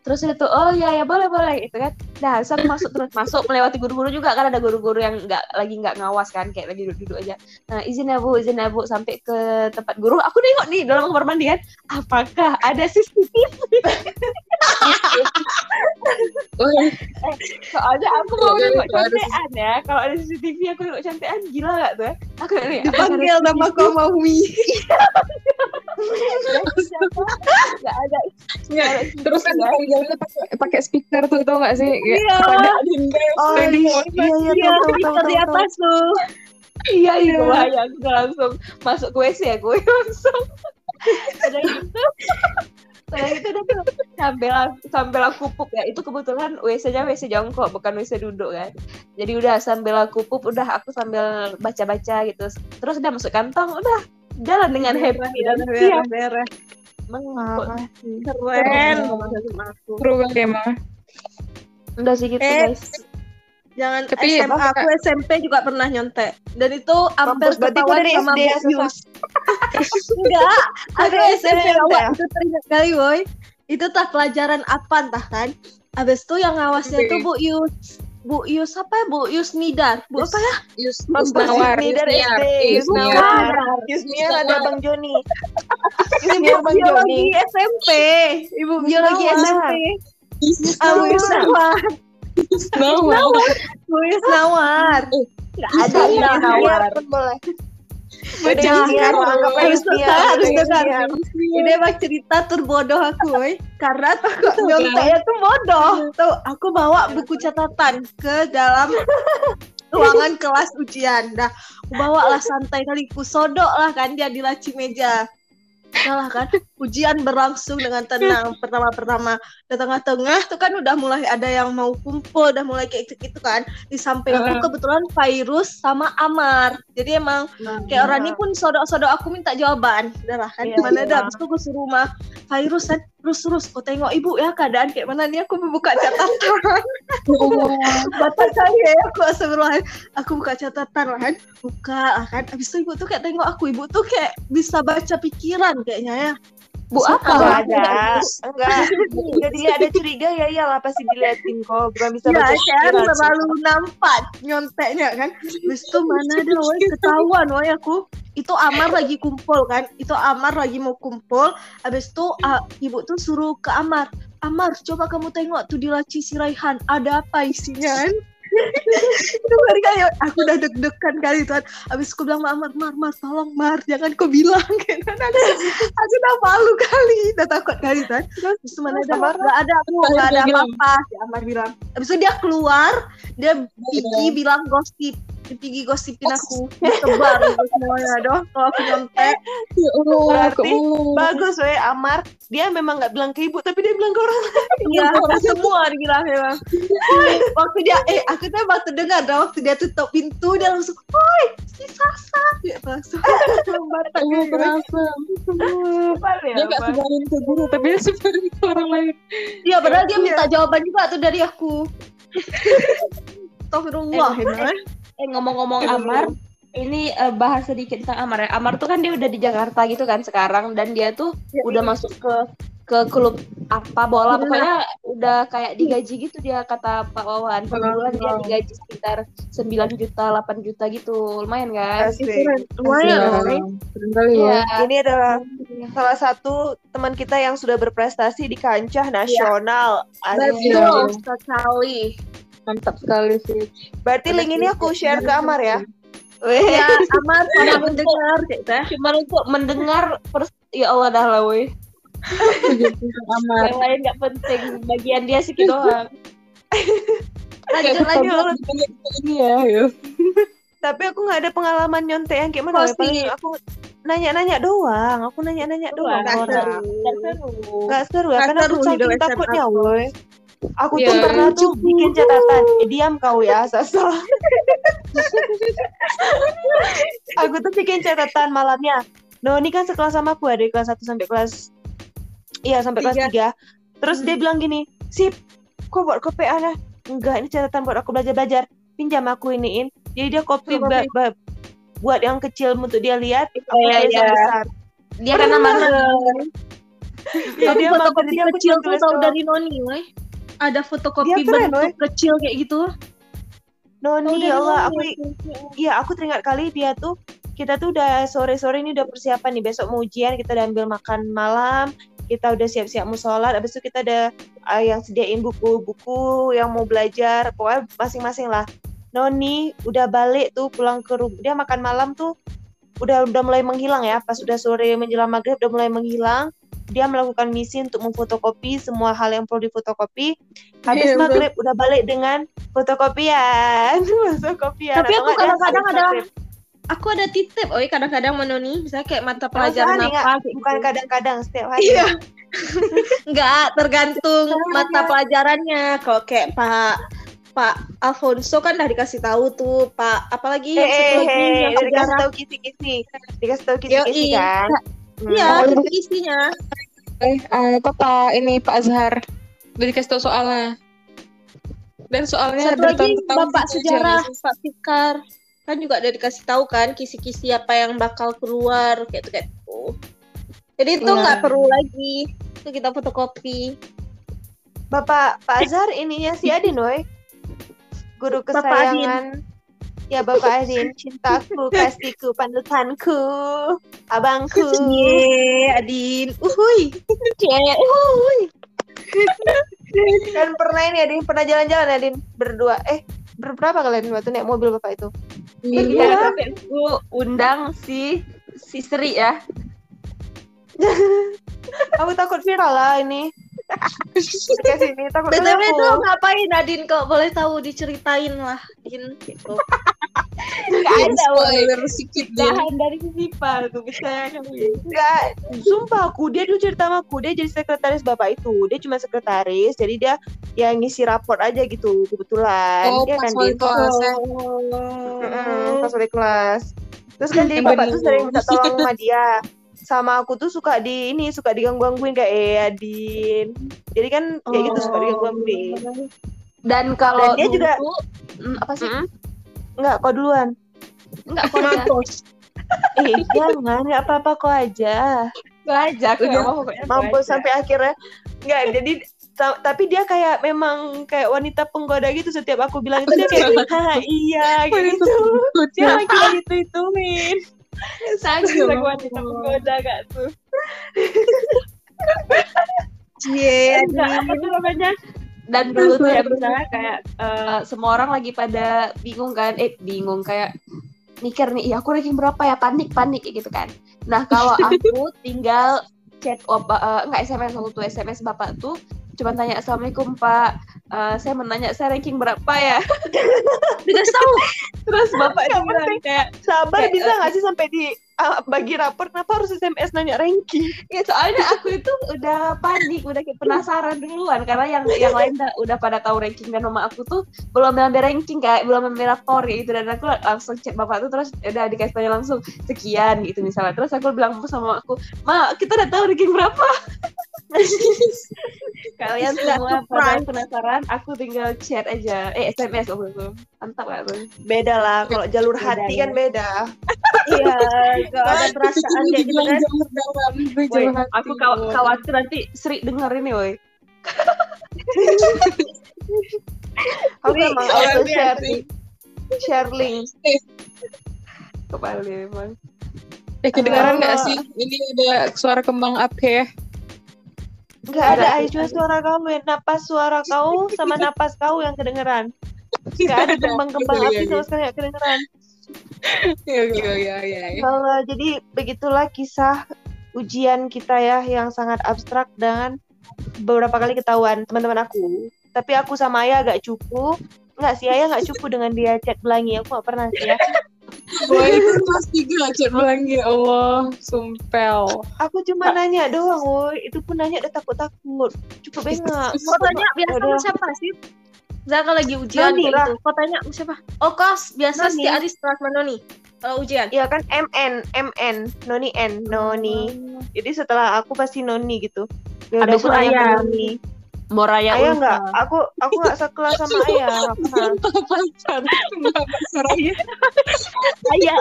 Terus itu oh ya ya boleh boleh gitu kan. Dah terus aku masuk terus masuk melewati guru-guru juga kan ada guru-guru yang nggak lagi nggak ngawas kan kayak lagi duduk-duduk aja. Nah izin ya bu izin ya bu sampai ke tempat guru. Aku nengok nih dalam kamar mandi kan. Apakah ada CCTV? Wah, Soalnya aku mau Iya, nengok itu harus. cantekan ya. Kalau ada CCTV aku nengok cantekan gila gak tuh? Aku nih Dipanggil nama kau Maumi. Gak ada. Nggak, terus kan pakai pakai speaker tuh tau gak sih? Iya. Oh, iya. Iya iya Iya, speaker di atas tuh. Iya iya bahaya aku langsung masuk ke WC ya gue langsung. Udah gitu. Udah gitu udah tuh sambil sambil aku pup ya itu kebetulan WC-nya WC jongkok bukan WC duduk kan. Jadi udah sambil aku pup udah aku sambil baca-baca gitu. Terus udah masuk kantong udah jalan dengan happy dan siap. beres. Mengikut. Keren. Seru banget emang. Udah sih gitu Eh, guys. Jangan Tapi SMA, aku SMP juga pernah nyontek. Dan itu hampir ketahuan dari sama SD ya, Bu Yus. Enggak, aku SMP ya? itu teringat kali, boy. Itu tah pelajaran apa entah kan. Habis itu yang ngawasnya tuh Bu Yus. Bu Yus apa ya? Bu Yus Nidar. Bu apa ya? Yus Mampus, Nawar, Yusni dari Yusniar, SD, Yusniar. Yusniar. Yusniar ada Bang Joni. Yusniar Ibu Bang Joni. SMP. Ibu biologi Nawar. SMP. Ah, Bu Yus Nawar. Nawar. Bu Yus Nawar. Ada Yusniar yang nawar. Yusniar pun boleh. Udah Jangan. Harus dengar, harus udah dengar. Yusniar. Ini emang cerita terbodoh aku, woy. Karena tuh kok nyonteknya tuh bodoh. Tuh, aku bawa buku catatan ke dalam ruangan kelas ujian. Nah, aku bawa lah santai kali. Ku sodok lah kan dia di laci meja. Salah kan, ujian berlangsung dengan tenang. Pertama-pertama, di tengah-tengah tuh kan udah mulai ada yang mau kumpul, udah mulai kayak gitu kan. Di samping aku kebetulan Virus sama Amar. Jadi emang kayak orang ini pun sodok-sodok aku minta jawaban. Udah lah kan. Iya, mana iya. dah? Itu aku suruh rumah virus kan terus terus kau tengok ibu ya keadaan kayak mana nih? Aku membuka catatan. Batas saya aku astagfirullah aku buka catatan lah kan. Buka lah kan. Habis itu ibu tuh kayak tengok aku ibu tuh kayak bisa baca pikiran kayaknya ya Bu apa? ada. Enggak. Jadi ada curiga ya iyalah pasti diliatin kok. Bukan bisa ya baca pikiran. terlalu nampak nyonteknya kan habis itu mana ada woy ketahuan woy aku itu Amar lagi kumpul kan itu Amar lagi mau kumpul habis itu ah, ibu tuh suruh ke Amar Amar coba kamu tengok tuh di laci si Raihan ada apa isinya kan itu kali kali aku udah deg-degan kali tuh habis aku bilang Amar Mar Mar tolong Mar jangan kau bilang. Gitu aku, aku udah malu kali udah takut kali kan terus mana ada Amar? nggak ada aku nggak ada apa-apa. Si Amar bilang. Habis itu dia keluar dia pergi bilang gosip pergi gosipin aku itu semuanya doh kalau aku nyontek Ya Berarti. Bagus weh Amar. Dia memang nggak bilang ke ibu tapi dia bilang ke orang iya semua dia bilang memang waktu dia eh aku tuh waktu dengar dah waktu dia tutup pintu dia langsung oi si Sasa dia langsung kerasa. lain. Dia gak sebarin ke guru, tapi dia sebarin ke orang lain. Iya, padahal dia minta jawaban juga tuh dari aku. Astagfirullah, emang. Eh ngomong-ngomong Amar, ini eh, bahas sedikit tentang Amar ya. Amar tuh kan dia udah di Jakarta gitu kan sekarang dan dia tuh udah masuk ke ke klub apa bola. Pokoknya udah kayak digaji gitu dia kata Pak Wawan. Per bulan dia digaji sekitar 9 juta 8 juta gitu. Lumayan kan? Lumayan, ya. Ini adalah salah satu teman kita yang sudah berprestasi di kancah nasional. Asik. Betul. Sekali. Mantap sekali sih. Berarti link ini aku share ke Amar ya. Ya, amat pada mendengar gitu. Cuma untuk mendengar pers- ya Allah dah lah woi. Amar. Yang lain nggak penting, bagian dia sih doang. Lanjut, lanjut. Ini ya, ya. Tapi aku nggak ada pengalaman nyontek yang kayak mana. Pasti. Paling aku nanya-nanya doang. Aku nanya-nanya doang orang. seru. Nggak seru. Gak seru ya, karena aku seru saking takutnya, aku. woi. Aku Iya. tuh pernah tuh bikin catatan. Eh, diam kau ya, Sasa. aku tuh bikin catatan malamnya. No, ini kan sekelas sama aku dari kelas 1 sampai kelas Iya, sampai kelas 3. Terus dia bilang gini, "Sip, kok buat kopi ana?" Enggak, ini catatan buat aku belajar-belajar. Pinjam aku iniin. Jadi dia kopi Suruh ba- ba- buat yang kecil untuk dia lihat, aku Iya, tulis yang iya. besar. Dia karena mager. Ya, Tapi dia aku kecil cuma tuh tahu dari Noni, woi. Ada fotokopi Dia keren, bentuk kecil kayak gitu. Noni, dari ya Allah, aku. Iya, aku teringat kali dia tuh kita tuh udah sore-sore ini udah persiapan nih. Besok mau ujian kita udah ambil makan malam kita udah siap-siap mau sholat habis itu kita ada uh, yang sediain buku-buku yang mau belajar pokoknya masing-masing lah. Noni udah balik tuh pulang ke rumah dia makan malam tuh udah udah mulai menghilang ya. Pas udah sore menjelang maghrib udah mulai menghilang dia melakukan misi untuk memfotokopi semua hal yang perlu difotokopi habis Iya, betul. maghrib udah balik dengan fotokopian fotokopian Tapi aku kadang-kadang ada aku ada titip, oi kadang-kadang menoni, misalnya kayak mata pelajaran apa bukan gitu. kadang-kadang setiap hari Iya. Enggak, tergantung Iya. mata pelajarannya. Kalau kayak Pak Pak Alfonso kan udah dikasih tahu tuh, Pak apalagi eh yang satu eh lagi eh yang dikasih tahu kisi-kisi dikasih tahu kisi-kisi kan Hmm. Iya, itu isinya. Eh, eh, apa Pak ini Pak Azhar udah dikasih tahu soalnya. Dan soalnya Satu dari lagi tahun ke tahun Bapak sejarah? Pak Fikar kan juga udah dikasih tahu kan kisi-kisi apa yang bakal keluar kayak gitu kayak gitu. Jadi itu Iya. nggak perlu lagi itu kita fotokopi. Bapak Pak Azhar ininya si Adin woi guru Bapak kesayangan ya Bapak Adin cintaku kasihku panutanku abangku Ye, Adin. Uhuy. Cie, uhuy. dan pernah ini Adin pernah jalan-jalan Adin berdua eh berberapa kalian waktu naik mobil Bapak itu Iya, tapi aku undang si si Sri ya. aku takut viral lah ini kayak sini takut BTW aku. itu ngapain Adin kok boleh tahu diceritain lah Adin gitu. Gak ada, woi. Spoiler sedikit dia. Bahan dari sisipal tuh bisa Enggak, sumpah aku dia dulu cerita sama aku dia jadi sekretaris bapak itu dia cuma sekretaris jadi dia yang ngisi raport aja gitu kebetulan Oh, dia pas kan wali dia kelas ya. Pas wali kelas terus kan jadi Yang bapak tuh sering minta tolong sama dia sama aku tuh suka di ini suka diganggu-gangguin kayak eh Adin jadi kan kayak gitu suka diganggu-gangguin Dan kalau Dan dia dulu juga- tuh, hmm, apa sih? Mm-mm. Enggak kau duluan Enggak kok. Mampus. eh jangan nggak apa-apa kau aja Aku aja, aku nggak mau aku mampus aja. sampai akhirnya nggak jadi ta- tapi dia kayak memang kayak wanita penggoda gitu setiap aku bilang itu dia kayak iya gitu dia lagi gitu ituin aku wanita menggoda gak tuh? Cie, Enggak, apa tuh namanya? Dan dulu tuh ya misalnya kayak eh, semua orang lagi pada bingung kan, eh bingung kayak mikir nih, ya aku ranking berapa ya panik panik gitu kan. Nah kalau aku tinggal chat oh, ba- eh, enggak SMS waktu tuh SMS bapak tuh cuma tanya assalamualaikum pak, Eh, saya menanya saya ranking berapa ya? Dikasih tahu. Terus bapak Nggak bilang kayak sabar Kayak, bisa nggak sih sampai di ah, bagi rapor kenapa harus SMS nanya ranking Ya soalnya aku itu udah panik, udah kayak penasaran duluan. Karena yang yang lain udah, udah pada tahu ranking dan nama aku tuh belum ambil ranking kayak belum ambil rapor gitu. Dan aku langsung chat bapak tuh terus ya udah dikasih tanya langsung sekian gitu misalnya. Terus aku bilang sama aku ma kita udah tahu ranking berapa? Kalian semua pada penasaran aku tinggal chat aja. Eh SMS waktu itu. Mantap gak tuh? Beda lah kalau jalur Beda, hati ya. kan beda. Iya, kalau ada perasaan kayak gitu kan. Woy, aku kaw- khawatir nanti Sri denger ini woi. Aku emang auto sharing share link. Kepala emang. Eh kedengaran nggak Oh. sih? Ini ada suara kembang api ya. nggak ada cuma suara kamu ya. Napas suara kau sama napas kau yang kedengeran. Nggak ada kembang-kembang api sama sekali nggak kedengeran Iya iya iya iya. Kalau jadi begitulah kisah ujian kita ya yang sangat abstrak dan beberapa kali ketahuan teman-teman aku. Tapi aku sama Ayah agak cukup nggak sih ayah nggak cukup dengan dia chat belangi. Aku nggak pernah sih ya. Wah itu kelas tiga chat lagi Allah sumpel. aku cuma nanya doang woi. Itu pun nanya udah takut takut cukup bengak Kau tanya biasa sama siapa sih? Zaka lagi ujian lah. gitu. Kau tanya sama siapa? Oh kos biasa Noni. setiap hari setelah sama Noni. Kalau ujian. Iya kan MN MN Noni N Noni jadi setelah aku pasti Noni gitu ya Habis aku itu ayah. Noni Moraya ayah nggak aku aku nggak sekelas sama ayah pernah Soraya. Ayah.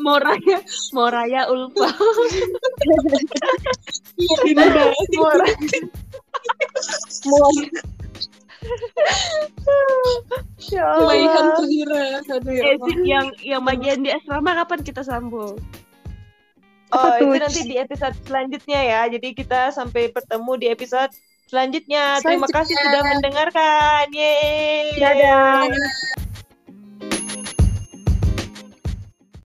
Moraya. Moraya Ulfa. Ini udah ya Maihan Allah Tuhira. Aduh ya yang yang bagian di asrama kapan kita sambung? Oh, tuh? itu nanti di episode selanjutnya ya. Jadi kita sampai bertemu di episode selanjutnya. Terima kasih sudah mendengarkan. Yeay. Dadah.